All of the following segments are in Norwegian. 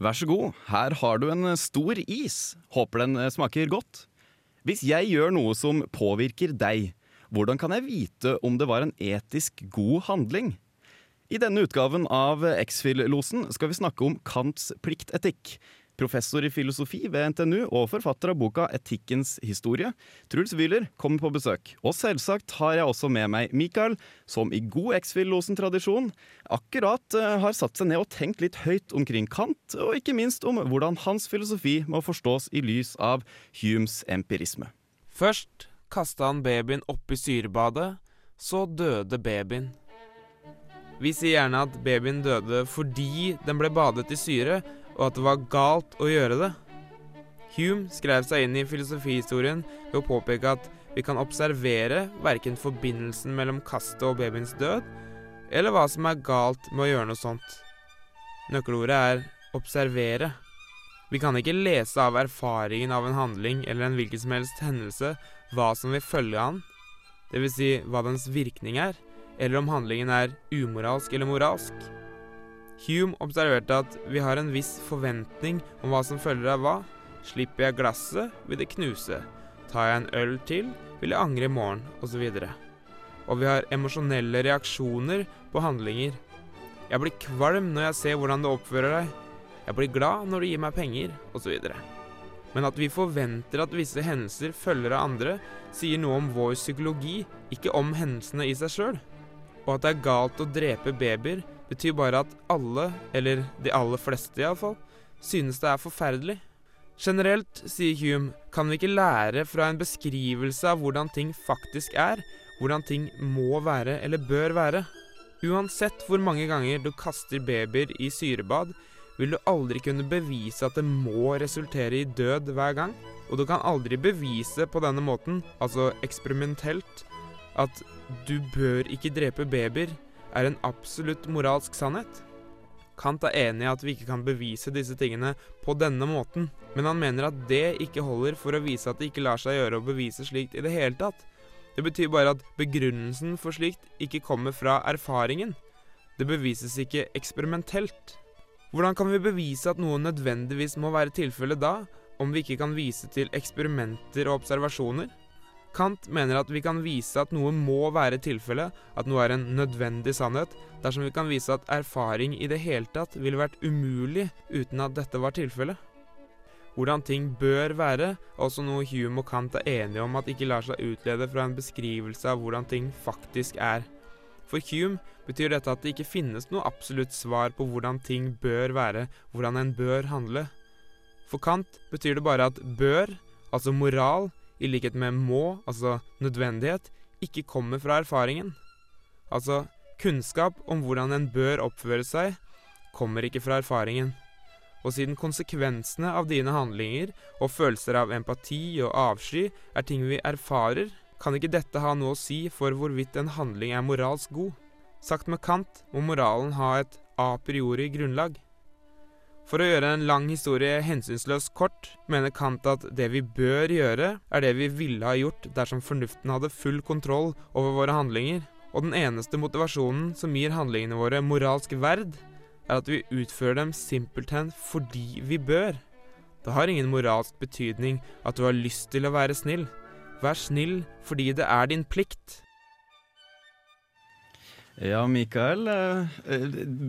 Vær så god, her har du en stor is. Håper den smaker godt. Hvis jeg gjør noe som påvirker deg, hvordan kan jeg vite om det var en etisk god handling? I denne utgaven av X-Fill-losen skal vi snakke om Kants pliktetikk. Professor i filosofi ved NTNU og forfatter av boka 'Etikkens historie', Truls Wyller kommer på besøk. Og selvsagt har jeg også med meg Mikael, som i god X-Fill-losen-tradisjon akkurat uh, har satt seg ned og tenkt litt høyt omkring Kant, og ikke minst om hvordan hans filosofi må forstås i lys av Humes empirisme. Først kasta han babyen oppi syrebadet, så døde babyen. Vi sier gjerne at babyen døde fordi den ble badet i syre, og at det var galt å gjøre det. Hume skrev seg inn i filosofihistorien ved å påpeke at vi kan observere verken forbindelsen mellom kastet og babyens død, eller hva som er galt med å gjøre noe sånt. Nøkkelordet er observere. Vi kan ikke lese av erfaringen av en handling eller en hvilken som helst hendelse hva som vil følge av den, dvs. Si hva dens virkning er, eller om handlingen er umoralsk eller moralsk. Hume observerte at vi har en viss forventning om hva som følger av hva. Slipper jeg glasset, vil det knuse. Tar jeg en øl til, vil jeg angre i morgen, osv. Og, og vi har emosjonelle reaksjoner på handlinger. Jeg blir kvalm når jeg ser hvordan du oppfører deg. Jeg blir glad når du gir meg penger, osv. Men at vi forventer at visse hendelser følger av andre, sier noe om vår psykologi, ikke om hendelsene i seg sjøl. Og at det er galt å drepe babyer, betyr bare at alle, eller de aller fleste iallfall, synes det er forferdelig. Generelt, sier Hume, kan vi ikke lære fra en beskrivelse av hvordan ting faktisk er, hvordan ting må være eller bør være. Uansett hvor mange ganger du kaster babyer i syrebad, vil du aldri kunne bevise at det må resultere i død hver gang. Og du kan aldri bevise på denne måten, altså eksperimentelt, at du bør ikke drepe babyer, er en absolutt moralsk sannhet. Kant er enig i at vi ikke kan bevise disse tingene på denne måten, men han mener at det ikke holder for å vise at det ikke lar seg gjøre å bevise slikt i det hele tatt. Det betyr bare at begrunnelsen for slikt ikke kommer fra erfaringen. Det bevises ikke eksperimentelt. Hvordan kan vi bevise at noe nødvendigvis må være tilfellet da, om vi ikke kan vise til eksperimenter og observasjoner? Kant mener at vi kan vise at noe må være tilfellet, at noe er en nødvendig sannhet, dersom vi kan vise at erfaring i det hele tatt ville vært umulig uten at dette var tilfellet. Hvordan ting bør være, er også noe Hume og Kant er enige om at ikke lar seg utlede fra en beskrivelse av hvordan ting faktisk er. For Hume betyr dette at det ikke finnes noe absolutt svar på hvordan ting bør være, hvordan en bør handle. For Kant betyr det bare at bør, altså moral, i likhet med må, altså nødvendighet, ikke kommer fra erfaringen. Altså, kunnskap om hvordan en bør oppføre seg, kommer ikke fra erfaringen. Og siden konsekvensene av dine handlinger og følelser av empati og avsky er ting vi erfarer, kan ikke dette ha noe å si for hvorvidt en handling er moralsk god. Sagt med Kant må moralen ha et a priori grunnlag. For å gjøre en lang historie hensynsløst kort, mener Kant at det vi bør gjøre, er det vi ville ha gjort dersom fornuften hadde full kontroll over våre handlinger, og den eneste motivasjonen som gir handlingene våre moralsk verd, er at vi utfører dem simpelthen fordi vi bør. Det har ingen moralsk betydning at du har lyst til å være snill. Vær snill fordi det er din plikt. Ja, Mikael. Eh,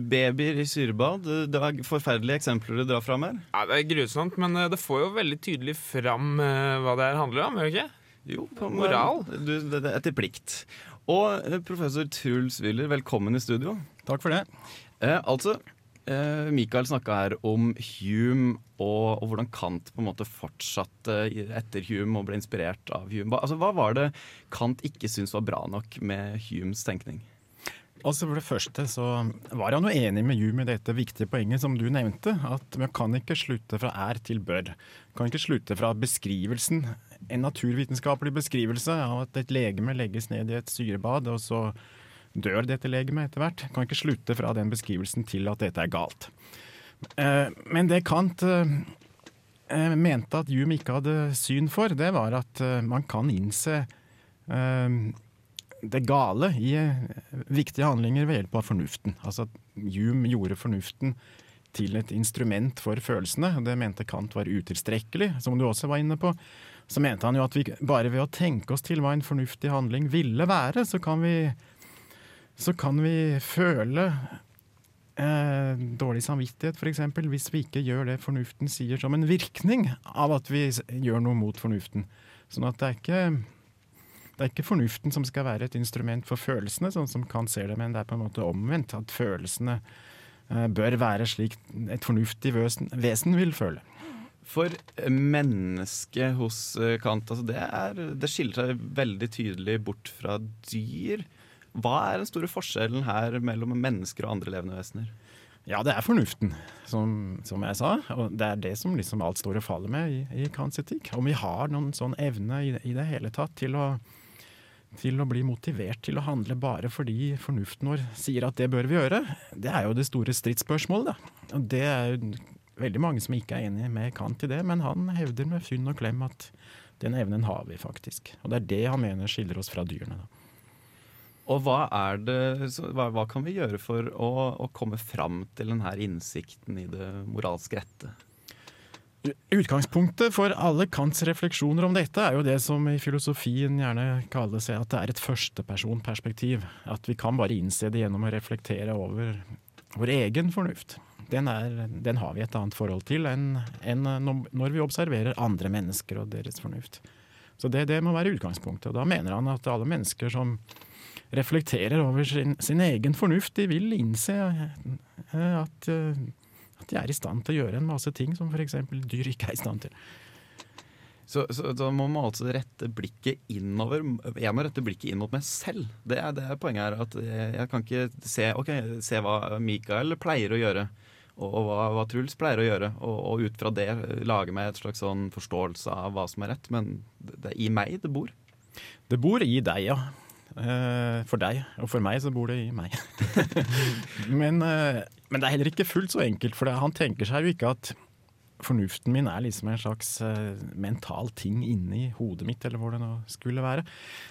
babyer i syrebad. Det er forferdelige eksempler du drar fram her. Ja, Det er grusomt, men eh, det får jo veldig tydelig fram eh, hva det her handler om, gjør det ikke? Jo, på Moral. Du, det er etter plikt. Og professor Truls Wyller, velkommen i studio. Takk for det. Eh, altså, eh, Mikael snakka her om Hume og, og, hvordan Kant på en måte fortsatte etter Hume og ble inspirert av Hume. Altså, Hva var det Kant ikke syntes var bra nok med Humes tenkning? Altså For det første så var han jo enig med Hume i dette viktige poenget som du nevnte. At man kan ikke slutte fra er til bør. Kan ikke slutte fra beskrivelsen, en naturvitenskapelig beskrivelse av at et legeme legges ned i et syrebad, og så dør dette legemet etter hvert. Kan ikke slutte fra den beskrivelsen til at dette er galt. Eh, men det Kant eh, mente at Hume ikke hadde syn for, det var at eh, man kan innse det gale i viktige handlinger ved hjelp av fornuften. Altså at Hume gjorde fornuften til et instrument for følelsene. Det mente Kant var utilstrekkelig, som du også var inne på. Så mente han jo at vi bare ved å tenke oss til hva en fornuftig handling ville være, så kan vi, så kan vi føle eh, dårlig samvittighet, f.eks. Hvis vi ikke gjør det fornuften sier som en virkning av at vi gjør noe mot fornuften. Sånn at det er ikke det er ikke fornuften som skal være et instrument for følelsene, sånn som Kant ser det, men det er på en måte omvendt. At følelsene eh, bør være slik et fornuftig vesen vil føle. For mennesket hos eh, Kant, altså det, er, det skiller seg veldig tydelig bort fra dyr. Hva er den store forskjellen her mellom mennesker og andre levende vesener? Ja, det er fornuften, som, som, jeg sa. Og det er det som liksom alt står og faller med i, i Kants etikk. Om vi har noen sånn evne i, i det hele tatt til å, til å bli motivert til å handle bare fordi fornuften vår sier at det bør vi gjøre, det er jo det store stridsspørsmålet. Da. Og det er jo veldig mange som ikke er enig med Kant i det, men han hevder med funn og klem at den evnen har vi faktisk. Og det er det han mener skiller oss fra dyrene. da. Og hva, det, hva, hva, kan vi gjøre for å, å komme fram til denne innsikten i det moralske rette? Utgangspunktet for alle Kants refleksjoner om dette er jo det som i filosofien gjerne kalles at det er et førstepersonperspektiv. At vi kan bare innse det gjennom å reflektere over vår egen fornuft. Den, er, den har vi et annet forhold til enn, enn når vi observerer andre mennesker og deres fornuft. Så det, det må være utgangspunktet. Og da mener han at alle mennesker som reflekterer over sin, sin egen fornuft. De vil innse eh, at, eh, at, de er i stand til å gjøre en masse ting som f.eks. dyr ikke er i stand til. Så, så, da må man altså rette blikket innover. Jeg må rette blikket inn mot meg selv. Det er, det er poenget her. At jeg, jeg, kan ikke se, okay, se hva Mikael pleier å gjøre, og, og hva, hva, Truls pleier å gjøre, og, og, ut fra det lage meg et slags sånn forståelse av hva som er rett. Men det, det er i meg det bor. Det bor i deg, ja. Uh, for deg, og for meg så bor det i meg. men, uh, men, det er heller ikke fullt så enkelt, for han tenker seg jo ikke at fornuften min er liksom en slags uh, mental ting inni hodet mitt, eller hvor det nå skulle være.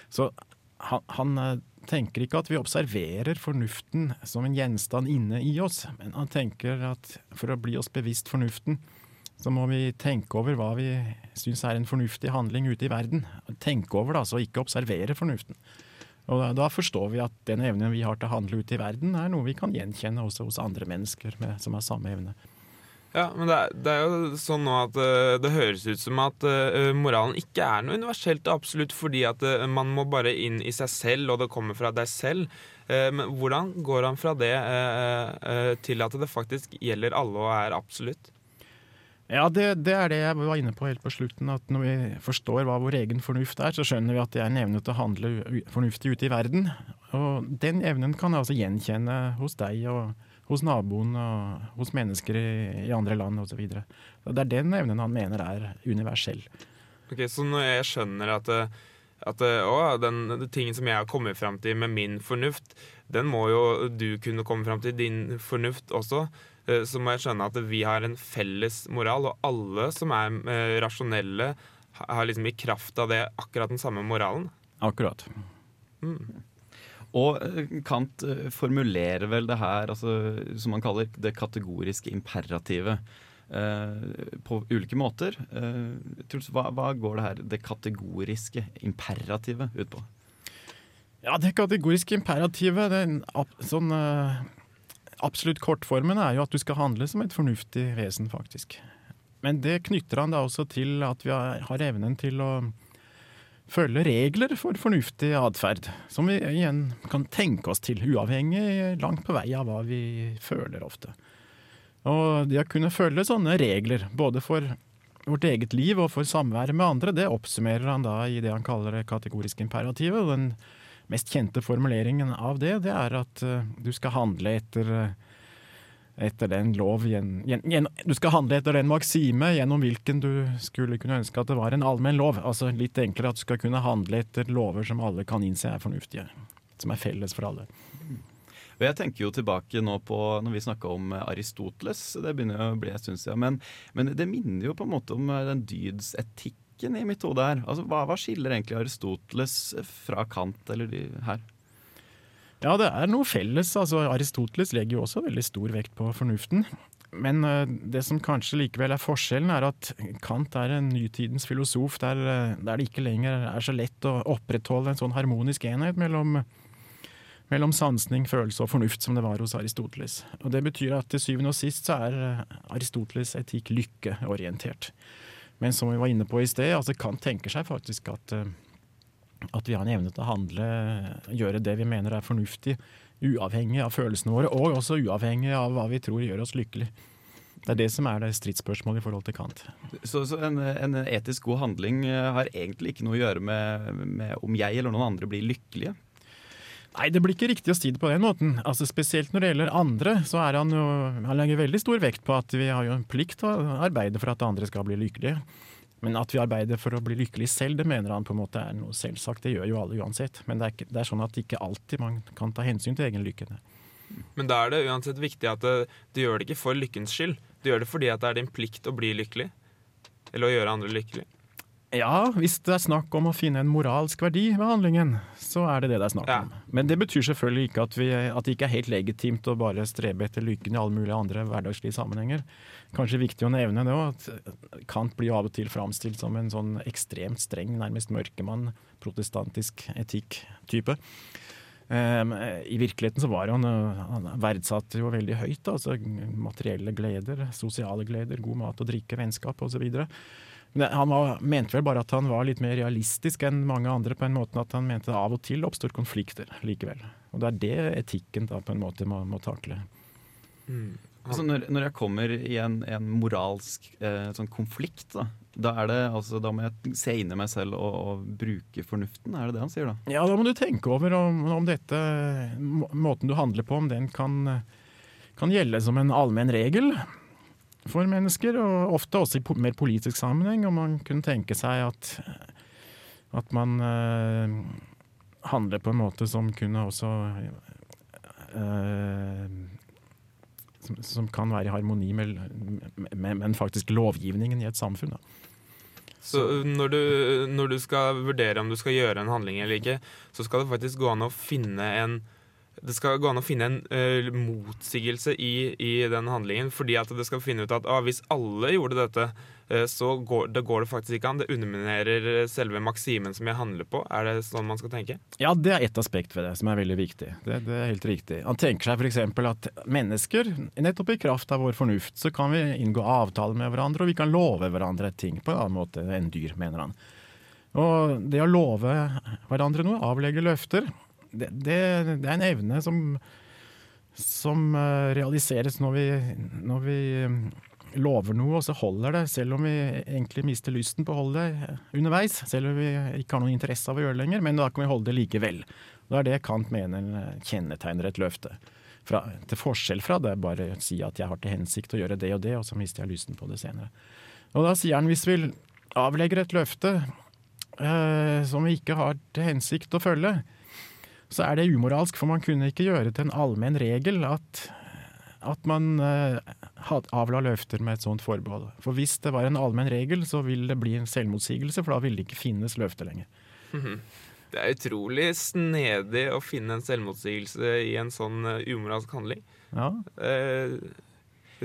Så han, han tenker ikke at vi observerer fornuften som en gjenstand inne i oss, men han tenker at for å bli oss bevisst fornuften, så må vi tenke over hva vi syns er en fornuftig handling ute i verden. Tenke over det, altså, ikke observere fornuften. Og da, forstår vi at den evnen vi har til å handle ute i verden, er noe vi kan gjenkjenne også hos andre mennesker med, som har samme evne. Ja, men det er, det er, jo sånn nå at uh, det høres ut som at uh, moralen ikke er noe universelt absolutt fordi at uh, man må bare inn i seg selv, og det kommer fra deg selv. men hvordan går han fra det til at det faktisk gjelder alle og er absolutt? Ja, det, det, er det jeg var inne på helt på slutten. At når vi forstår hva vår egen fornuft er, så skjønner vi at det er en evne til å handle fornuftig ute i verden. Og den evnen kan jeg altså gjenkjenne hos deg og hos naboen og hos mennesker i, i andre land osv. Det er den evnen han mener er universell. Ok, Så når jeg skjønner at, at å, den, den tingen som jeg har kommet fram til med min fornuft, den må jo du kunne komme fram til din fornuft også. Eh, så må jeg skjønne at vi har en felles moral, og alle som er eh, rasjonelle, har liksom i kraft av det akkurat den samme moralen. Akkurat. Mm. Og eh, Kant formulerer vel det her altså, som han kaller det kategoriske imperativet. Eh, på ulike måter. Eh, Truls, hva, hva, går det her, det kategoriske imperativet ut på? Ja, Det kategoriske imperativet det er en sånn eh, absolutt kortformen er jo at du skal handle som et fornuftig vesen, faktisk. Men det knytter han da også til at vi har evnen til å følge regler for fornuftig atferd. Som vi igjen kan tenke oss til, uavhengig langt på vei av hva vi føler ofte. Og det å kunne følge sånne regler, både for vårt eget liv og for samværet med andre, det oppsummerer han da i det han kaller det kategoriske imperativet. og den mest kjente formuleringen av det, det er at uh, du skal handle etter, uh, etter den lov gjen, gjen, Du skal handle etter den maksime gjennom hvilken du skulle kunne ønske at det var en allmenn lov. Altså litt enklere at du skal kunne handle etter lover som alle kan innse er fornuftige. Som er felles for alle. Og jeg tenker jo tilbake nå på når vi snakka om Aristoteles. Det begynner å bli en stund siden. Men, men, det minner jo på en måte om den dydsetikk logikken i mitt hode her. Altså, hva, hva, skiller egentlig Aristoteles fra Kant eller de her? Ja, det er noe felles. Altså, Aristoteles legger jo også veldig stor vekt på fornuften. men eh, det som kanskje likevel er forskjellen, er at Kant er en nytidens filosof der, eh, der det ikke lenger er så lett å opprettholde en sånn harmonisk enhet mellom, mellom sansning, følelse og fornuft som det var hos Aristoteles. Og Det betyr at til syvende og sist så er eh, Aristoteles etikk lykkeorientert. Men som vi var inne på i sted, altså Kant tenker seg faktisk at, at vi har en evne til å handle, gjøre det vi mener er fornuftig, uavhengig av følelsene våre, og også uavhengig av hva vi tror gjør oss lykkelig. Det er det som er det stridsspørsmålet i forhold til Kant. Så, så en, en, etisk god handling eh, har egentlig ikke noe å gjøre med, med, om jeg eller noen andre blir lykkelige? Nei, det blir ikke riktig å si det på den måten. Altså Spesielt når det gjelder andre, så er han jo Han legger veldig stor vekt på at vi har jo en plikt til å arbeide for at andre skal bli lykkelige. Men at vi arbeider for å bli lykkelig selv, det mener han på en måte er noe selvsagt. Det gjør jo alle uansett. Men det er, det er sånn at ikke alltid man kan ta hensyn til egen lykke. Men da er det uansett viktig at du gjør det ikke for lykkens skyld. Du gjør det fordi at det er din plikt å bli lykkelig. Eller å gjøre andre lykkelig. Ja, hvis det er snakk om å finne en moralsk verdi ved handlingen, så er det det det er snakk om. Ja. Men det betyr selvfølgelig ikke at, vi, at, det ikke er helt legitimt å bare strebe etter lykken i alle mulige andre hverdagslige sammenhenger. Kanskje viktig å nevne det òg, at Kant blir av og til framstilt som en sånn ekstremt streng, nærmest mørkemann, protestantisk etikk-type. Um, I virkeligheten så var han, han verdsatte jo veldig høyt. altså Materielle gleder, sosiale gleder, god mat og drikke, vennskap osv. Han var, mente vel bare at han var litt mer realistisk enn mange andre, på en måte at han mente av og til oppstår konflikter likevel. Og det er det etikken da på en måte må, må takle. Mm. Altså når, når, jeg kommer i en, en moralsk eh, sånn konflikt, da, da, det, altså, da, må jeg se inn i meg selv og, og, bruke fornuften? Er det det han sier da? Ja, da må du tenke over om, om dette, måten du handler på, om den kan, kan gjelde som en allmenn regel for mennesker, og ofte også i mer politisk sammenheng. Og man kunne tenke seg at, at man eh, handler på en måte som kunne også eh, som, som, kan være i harmoni med, med, med, faktisk lovgivningen i et samfunn. Da. Så når du, når du skal vurdere om du skal gjøre en handling eller ikke, så skal det faktisk gå an å finne en det skal gå an å finne en uh, motsigelse i, i, den handlingen. Fordi at det skal finne ut at ah, hvis alle gjorde dette, uh, så går det, går det, faktisk ikke an. Det underminerer eh, selve maksimen som jeg handler på. Er det sånn man skal tenke? Ja, det er ett aspekt ved det som er veldig viktig. Det, det er helt riktig. Han tenker seg f.eks. at mennesker, nettopp i kraft av vår fornuft, så kan vi inngå avtaler med hverandre, og vi kan love hverandre ting på en annen måte enn dyr, mener han. Og det å love hverandre noe, avlegge løfter, det, det, er en evne som, som eh, realiseres når vi, når vi, eh, lover noe, og så holder det, selv om vi egentlig mister lysten på å holde det underveis. Selv om vi ikke har noen interesse av å gjøre det lenger, men da kan vi holde det likevel. Da er det Kant mener kjennetegner et løfte. Fra, til forskjell fra det bare å si at jeg har til hensikt å gjøre det og det, og så mister jeg lysten på det senere. Og da sier han hvis vi avlegger et løfte eh, som vi ikke har til hensikt å følge, så er det umoralsk, for man kunne ikke gjøre til en allmenn regel at, at man uh, avla løfter med et sånt forbehold. For hvis det var en allmenn regel, så vil det bli en selvmotsigelse, for da vil det ikke finnes løfter lenger. Det er utrolig snedig å finne en selvmotsigelse i en sånn uh, umoralsk handling. Ja. Uh,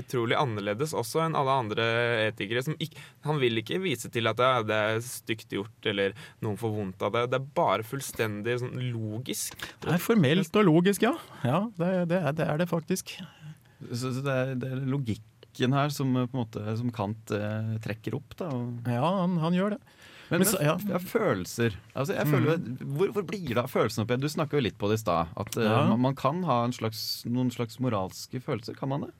utrolig annerledes også enn alle andre etikere. Ikke, han vil ikke vise til at det, det, er stygt gjort eller noen får vondt av det. Det er bare fullstendig sånn, logisk. Det er formelt og logisk, ja. Ja, det, det, er, det er, det faktisk. Så, så er, det, er, logikken her som, på en måte, som Kant eh, trekker opp, da? Og... Ja, han, han gjør det. Men, men ja. ja. følelser altså, jeg føler, mm. hvor, hvor, blir det av følelsene oppi? Du snakka jo litt på det i stad. At uh, man, man, kan ha slags, noen slags moralske følelser. Kan man det?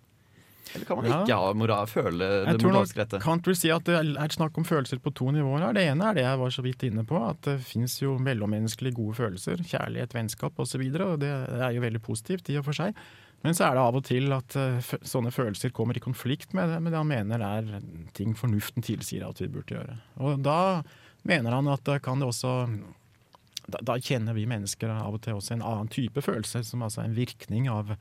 Eller kan man ja. ikke ha moral, føle det moralske rette? Kant sier si at det er snakk om følelser på to nivåer. her. Det ene er det jeg var så vidt inne på, at det fins jo mellommenneskelig gode følelser. Kjærlighet, vennskap osv. Og, så og det er jo veldig positivt i og for seg. Men så er det av og til at uh, sånne følelser kommer i konflikt med det, med det han mener er ting fornuften tilsier at vi burde gjøre. Og da mener han at kan det også da, da, kjenner vi mennesker av og til også en annen type følelse, som altså er en virkning av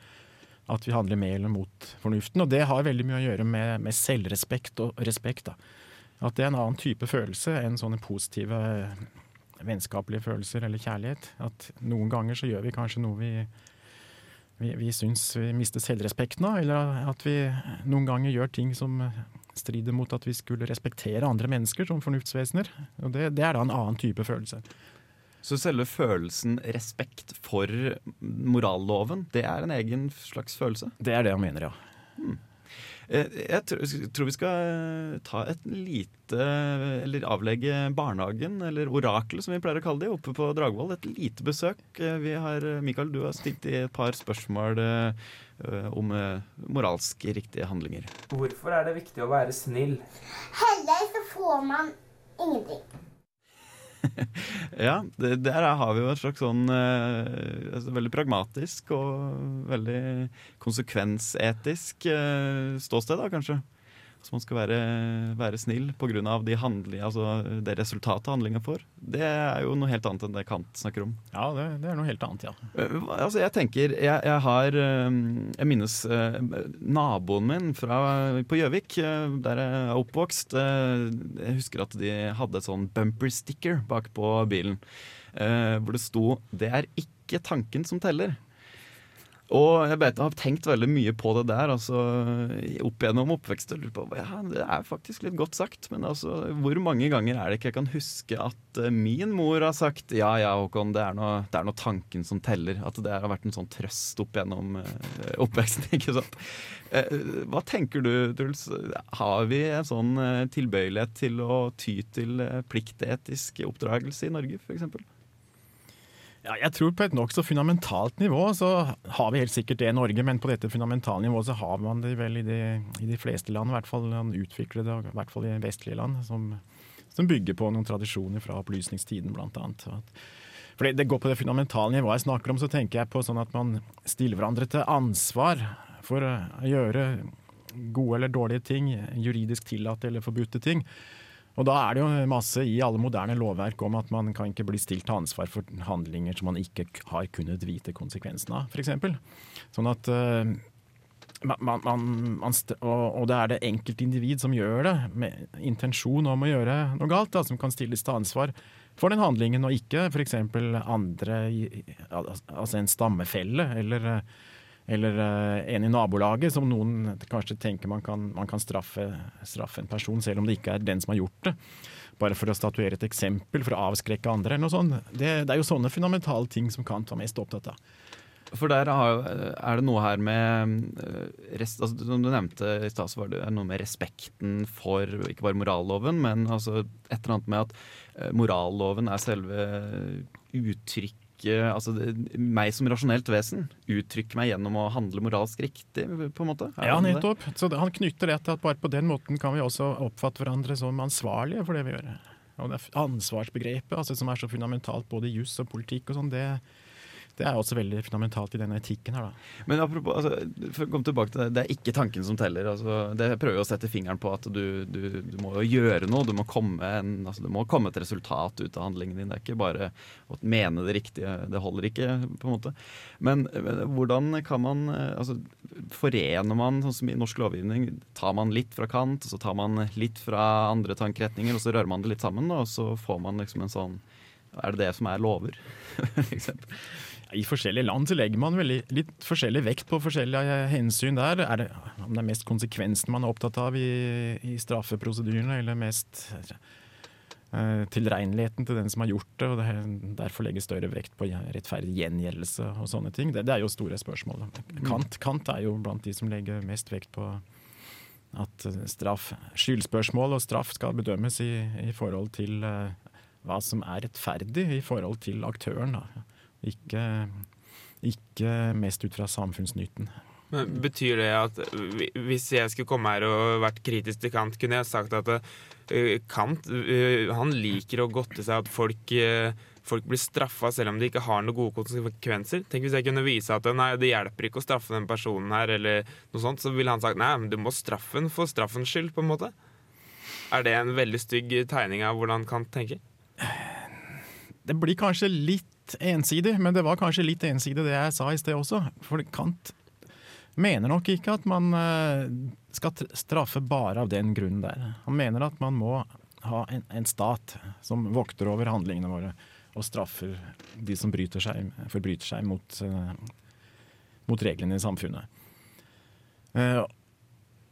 at vi handler med eller mot fornuften. Og det har veldig mye å gjøre med, med selvrespekt og respekt. Da. At det er en annen type følelse enn sånne positive vennskapelige følelser eller kjærlighet. At noen ganger så gjør vi kanskje noe vi vi, vi syns vi mister selvrespekten, av, eller at vi noen ganger gjør ting som strider mot at vi skulle respektere andre mennesker som fornuftsvesener. Og det, det er da en annen type følelse. Så selve følelsen respekt for moralloven, det er en egen slags følelse? Det er det jeg mener, ja. Hmm. Jeg tror vi skal ta et lite Eller avlegge barnehagen, eller oraklet som vi pleier å kalle det, oppe på Dragvoll. Et lite besøk. Vi har, Mikael, du har stilt i et par spørsmål om moralsk riktige handlinger. Hvorfor er det viktig å være snill? Heller så får man ingenting. ja, det, der har vi jo et slags sånn eh, altså veldig pragmatisk og veldig konsekvensetisk eh, ståsted, da, kanskje. Så man skal være, være snill pga. De altså det resultatet handlinga får. Det er jo noe helt annet enn det Kant snakker om. Ja, det, det er noe helt annet, ja. Uh, altså, jeg tenker Jeg, jeg har uh, Jeg minnes uh, naboen min fra, på Gjøvik, der jeg er oppvokst. jeg husker at de hadde et sånn bumper sticker bak på bilen. hvor det sto 'Det er ikke tanken som teller'. Og jeg vet, har tenkt veldig mye på det der altså, opp gjennom oppveksten. Ja, det er faktisk litt godt sagt, men altså, hvor mange ganger er det ikke jeg kan huske at uh, min mor har sagt ja ja, Håkon, det er, noe, det er noe tanken som teller. At det har vært en sånn trøst opp gjennom uh, oppveksten. ikke sant? Uh, hva tenker du, Truls? Har vi en sånn tilbøyelighet til å ty til pliktetisk oppdragelse i Norge, f.eks.? Ja, jeg tror på et nokså fundamentalt nivå så har vi helt sikkert det i Norge, men på dette fundamentale nivået så har man det vel i de, i de fleste land, i hvert fall utviklede, i hvert fall i vestlige land, som, som bygger på noen tradisjoner fra opplysningstiden, blant annet. For det går på det fundamentale nivået jeg snakker om, så tenker jeg på sånn at man stiller hverandre til ansvar for å gjøre gode eller dårlige ting, juridisk tillatte eller forbudte ting. Og da er det jo masse i alle moderne lovverk om at man kan ikke bli stilt til ansvar for handlinger som man ikke har kunnet vite konsekvensen av, f.eks. Sånn at uh, man, man, man, og, det er det enkeltindivid som gjør det, med intensjon om å gjøre noe galt, da, som kan stilles til ansvar for den handlingen, og ikke f.eks. andre, altså en stammefelle eller uh, eller uh, en i nabolaget, som noen kanskje tenker man kan, man kan straffe, straffe, en person, selv om det ikke er den som har gjort det. Bare for å statuere et eksempel, for å avskrekke andre. eller noe sånt. Det, det er jo sånne fundamentale ting som Kant var mest opptatt av. For der er det noe her med eh, rest, altså, du nevnte i stad, var det noe med respekten for ikke bare moralloven, men altså et eller annet med at eh, moralloven er selve uttrykk uttrykke altså, meg som rasjonelt vesen uttrykke meg gjennom å handle moralsk riktig, på en måte? ja, nettopp. Så han knytter det til at bare på den måten kan vi også oppfatte hverandre som ansvarlige for det vi gjør. Og det ansvarsbegrepet, altså, som er så fundamentalt både i juss og politikk og sånn, det, det er også veldig fundamentalt i denne etikken her, da. Men apropos, altså, for å komme tilbake til det, det er ikke tanken som teller. Altså, det prøver jo å sette fingeren på at du, du, du må gjøre noe. Du må, en, altså, du må komme et resultat ut av handlingen din. Det er ikke bare å mene det riktige. Det holder ikke, på en måte. Men, men hvordan kan man altså, Forener man, sånn som i norsk lovgivning, tar man litt fra Kant, så tar man litt fra andre tankeretninger, og så rører man det litt sammen, og så får man liksom en sånn Er det det som er lover? I forskjellige land så legger man veldig, litt forskjellig vekt på forskjellige hensyn der. Er det, om det er mest konsekvensen man er opptatt av i, i straffeprosedyrene, eller mest uh, tilregneligheten til den som har gjort det, og det, derfor legger større vekt på rettferdig gjengjeldelse og sånne ting. Det, det, er jo store spørsmål. Kant, Kant er jo blant de som legger mest vekt på at straff, skyldspørsmål og straff skal bedømmes i, i forhold til uh, hva som er rettferdig i forhold til aktøren. Da. Ikke, ikke mest ut fra samfunnsnytten. Men Betyr det at hvis jeg skulle komme her og vært kritisk til Kant, kunne jeg sagt at uh, Kant uh, han liker å godte seg at folk, uh, folk blir straffa selv om de ikke har noen gode konsekvenser? Tenk hvis jeg kunne vise at nei, det hjelper ikke å straffe den personen her, eller noe sånt, så ville han sagt nei, men du må straffe den for straffens skyld, på en måte. Er det en veldig stygg tegning av hvordan Kant tenker? Det blir kanskje litt ensidig, men det var kanskje litt ensidig det jeg sa i sted også. For Kant mener nok ikke at man eh, skal straffe bare av den grunnen der. Han mener at man må ha en, en stat som vokter over handlingene våre og straffer de som seg, forbryter seg mot uh, mot reglene i samfunnet. Eh,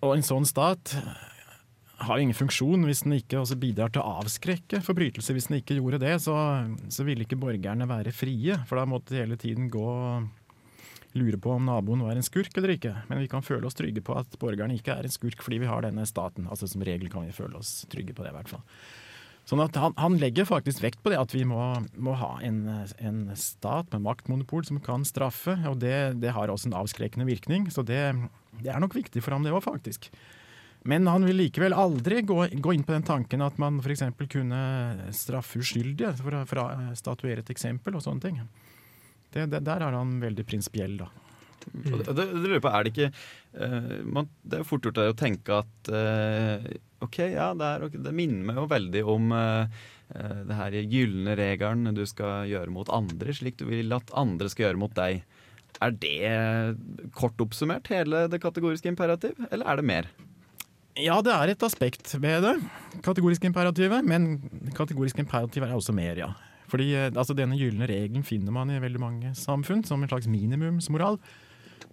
og en sånn stat har ingen funksjon hvis den ikke bidrar til å avskrekke forbrytelser. Hvis den ikke gjorde det, så, så ville ikke borgerne være frie, for da måtte de hele tiden gå og lure på om naboen var en skurk eller ikke. Men vi kan føle oss trygge på at borgerne ikke er en skurk fordi vi har denne staten. Altså Som regel kan vi føle oss trygge på det, i hvert fall. Sånn at han, han, legger faktisk vekt på det at vi må, må ha en, en, stat med maktmonopol som kan straffe, og det, det har også en avskrekkende virkning. Så det, det er nok viktig for ham, det òg, faktisk. Men han vil likevel aldri gå, gå inn på den tanken at man f.eks. kunne straffe uskyldige, for, å statuere et eksempel og sånne ting. Det, det, der er han veldig prinsipiell, da. Mm. Det, det, lurer er det ikke uh, man, Det er fort gjort å tenke at uh, OK, ja, det, er, det, minner meg jo veldig om uh, det her gylne regelen du skal gjøre mot andre, slik du vil at andre skal gjøre mot deg. Er det kort oppsummert hele det kategoriske imperativ, eller er det mer? Ja, det er et aspekt ved det, kategoriske imperativet. Men kategoriske imperativ er også mer, ja. Fordi eh, altså, Denne gylne regelen finner man i veldig mange samfunn som en slags minimumsmoral.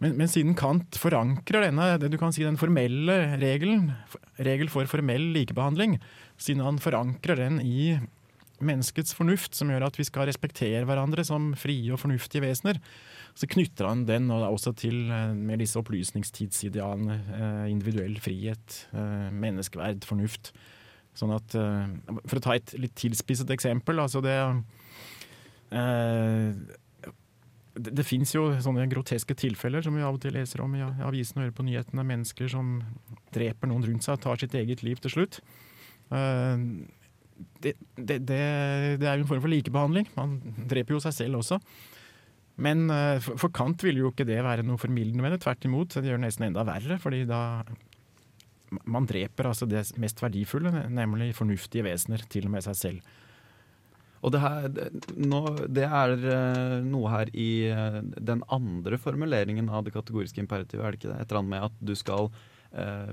Men, men, siden Kant forankrer denne du kan si den formelle regelen, regel for formell likebehandling, siden han forankrer den i menneskets fornuft, som gjør at vi skal respektere hverandre som frie og fornuftige vesener, så knytter han den også til eh, med disse opplysningstidsidealene. Eh, individuell frihet, eh, menneskeverd, fornuft. Sånn at, For å ta et litt tilspisset eksempel. altså det det, fins jo sånne groteske tilfeller som vi av og til leser om i avisen og hører på nyhetene. Mennesker som dreper noen rundt seg og tar sitt eget liv til slutt. Det, det, det, det er jo en form for likebehandling. Man dreper jo seg selv også. Men eh, for Kant ville jo ikke det være noe formildende med det. Tvert imot, det gjør det nesten enda verre. fordi da man dreper altså det mest verdifulle, nemlig fornuftige vesener, til og med seg selv. Og det, her, nå, det er eh, noe her i eh, den andre formuleringen av det kategoriske imperativet, er det ikke det? Et eller annet med at du skal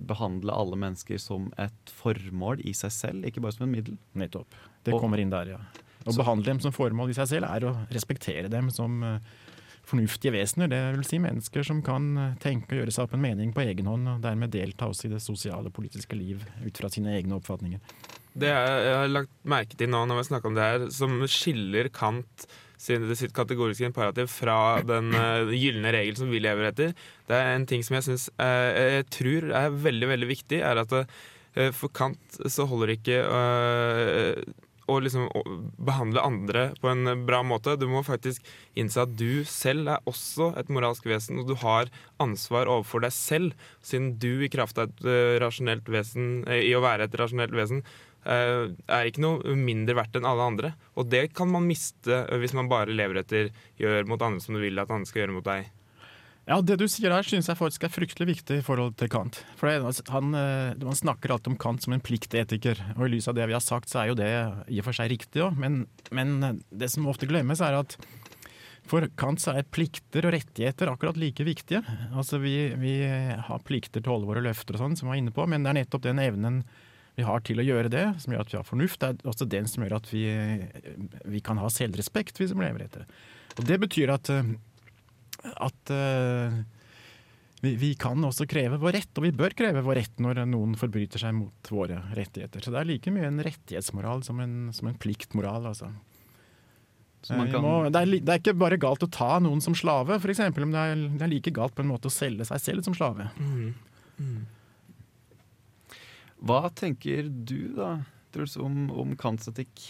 behandle alle mennesker som et formål i seg selv, ikke bare som en middel? Nettopp. Det og, kommer inn der, ja. Å behandle dem som formål i seg selv er å respektere dem som uh, fornuftige vesener. Det vil si mennesker som kan uh, tenke og gjøre seg opp en mening på egen hånd, og dermed delta også i det sosiale og politiske liv ut fra sine egne oppfatninger. Det jeg har lagt merke til nå når vi snakker om det her, som skiller Kant sin, sitt kategoriske imperativ fra den uh, gylne regel som vi lever etter, det er en ting som jeg syns uh, jeg tror er veldig, veldig viktig, er at uh, for Kant så holder ikke å liksom behandle andre på en bra måte. Du må faktisk innse at du selv er også et moralsk vesen, og du har ansvar overfor deg selv, siden du i kraft av et uh, rasjonelt vesen, uh, i å være et rasjonelt vesen, uh, er ikke noe mindre verdt enn alle andre. Og det kan man miste hvis man bare lever etter gjør mot andre som du vil at andre skal gjøre mot deg. Ja, Det du sier her, synes jeg faktisk er fryktelig viktig i forhold til Kant. For han, Man eh, snakker alltid om Kant som en pliktetiker, og i lys av det vi har sagt, så er jo det i og for seg riktig òg. Men, men, det som ofte glemmes, er at for Kant så er plikter og rettigheter akkurat like viktige. Altså Vi, vi har plikter til å holde våre løfter og sånn, som vi var inne på, men det er nettopp den evnen vi har til å gjøre det, som gjør at vi har fornuft. Det er også den som gjør at vi, vi kan ha selvrespekt, vi som lever etter det. Og Det betyr at at uh, vi, vi, kan også kreve vår rett, og vi bør kreve vår rett når noen forbryter seg mot våre rettigheter. Så det er like mye en rettighetsmoral som en, som en pliktmoral. altså. Kan... Må, det, er, det, er, ikke bare galt å ta noen som slave, f.eks., men det er, det er, like galt på en måte å selge seg selv som slave. Mm. Mm. Hva tenker du da, Truls, om, om Kants etikk?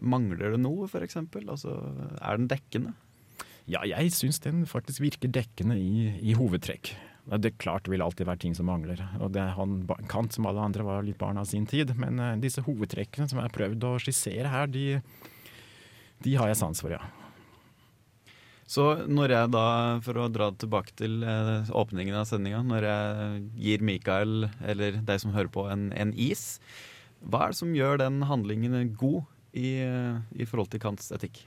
Mangler det noe, f.eks.? Altså, er den dekkende? Ja, jeg syns den faktisk virker dekkende i, i hovedtrekk. Det er klart det vil alltid være ting som mangler. og det, han, Kant som alle andre var litt barn av sin tid. Men uh, disse hovedtrekkene som jeg har prøvd å skissere her, de, de har jeg sans for, ja. Så når jeg da, for å dra tilbake til uh, åpningen av sendinga, når jeg gir Mikael, eller deg som hører på, en, en is, hva er det som gjør den handlingen god i, i forhold til Kants etikk?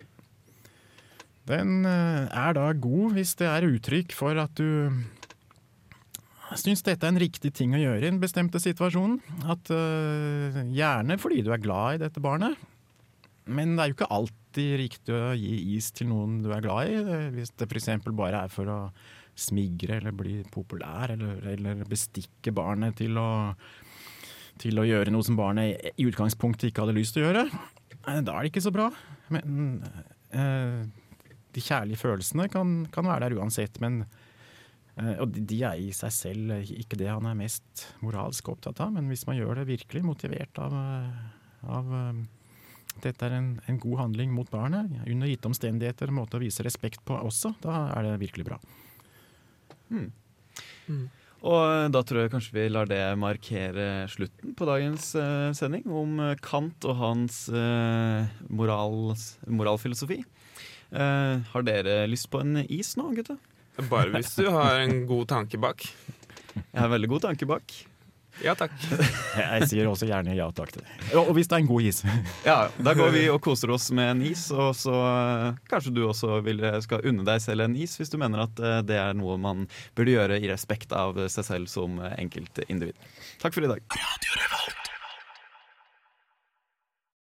Den eh, er da god hvis det er uttrykk for at du syns dette er en riktig ting å gjøre i en bestemte situasjon. At uh, Gjerne fordi du er glad i dette barnet, men det er jo ikke alltid riktig å gi is til noen du er glad i. Hvis det f.eks. bare er for å smigre eller bli populær, eller, eller bestikke barnet til å, til å gjøre noe som barnet i utgangspunktet ikke hadde lyst til å gjøre, eh, da er det ikke så bra. Men eh, de kjærlige følelsene kan, kan, være der uansett, men eh, og de er i seg selv ikke det han er mest moralsk opptatt av, men hvis man gjør det virkelig motivert av, av dette er en, en, god handling mot barnet, under gitte omstendigheter, en måte å vise respekt på også, da er det virkelig bra. Mm. Mm. Og da tror jeg kanskje vi lar det markere slutten på dagens uh, sending om Kant og hans uh, morals, moralfilosofi. Uh, har dere lyst på en is nå, gutta? Bare hvis du har en god tanke bak. Jeg har en veldig god tanke bak. Ja takk. Jeg sier også gjerne ja takk til det. Og hvis det er en god is. Ja, Da går vi og koser oss med en is, og så eh, kanskje du også vil, eh, skal unne deg selv en is, hvis du mener at eh, det er noe man burde gjøre i respekt av seg selv som enkeltindivid. Takk for i dag. Radio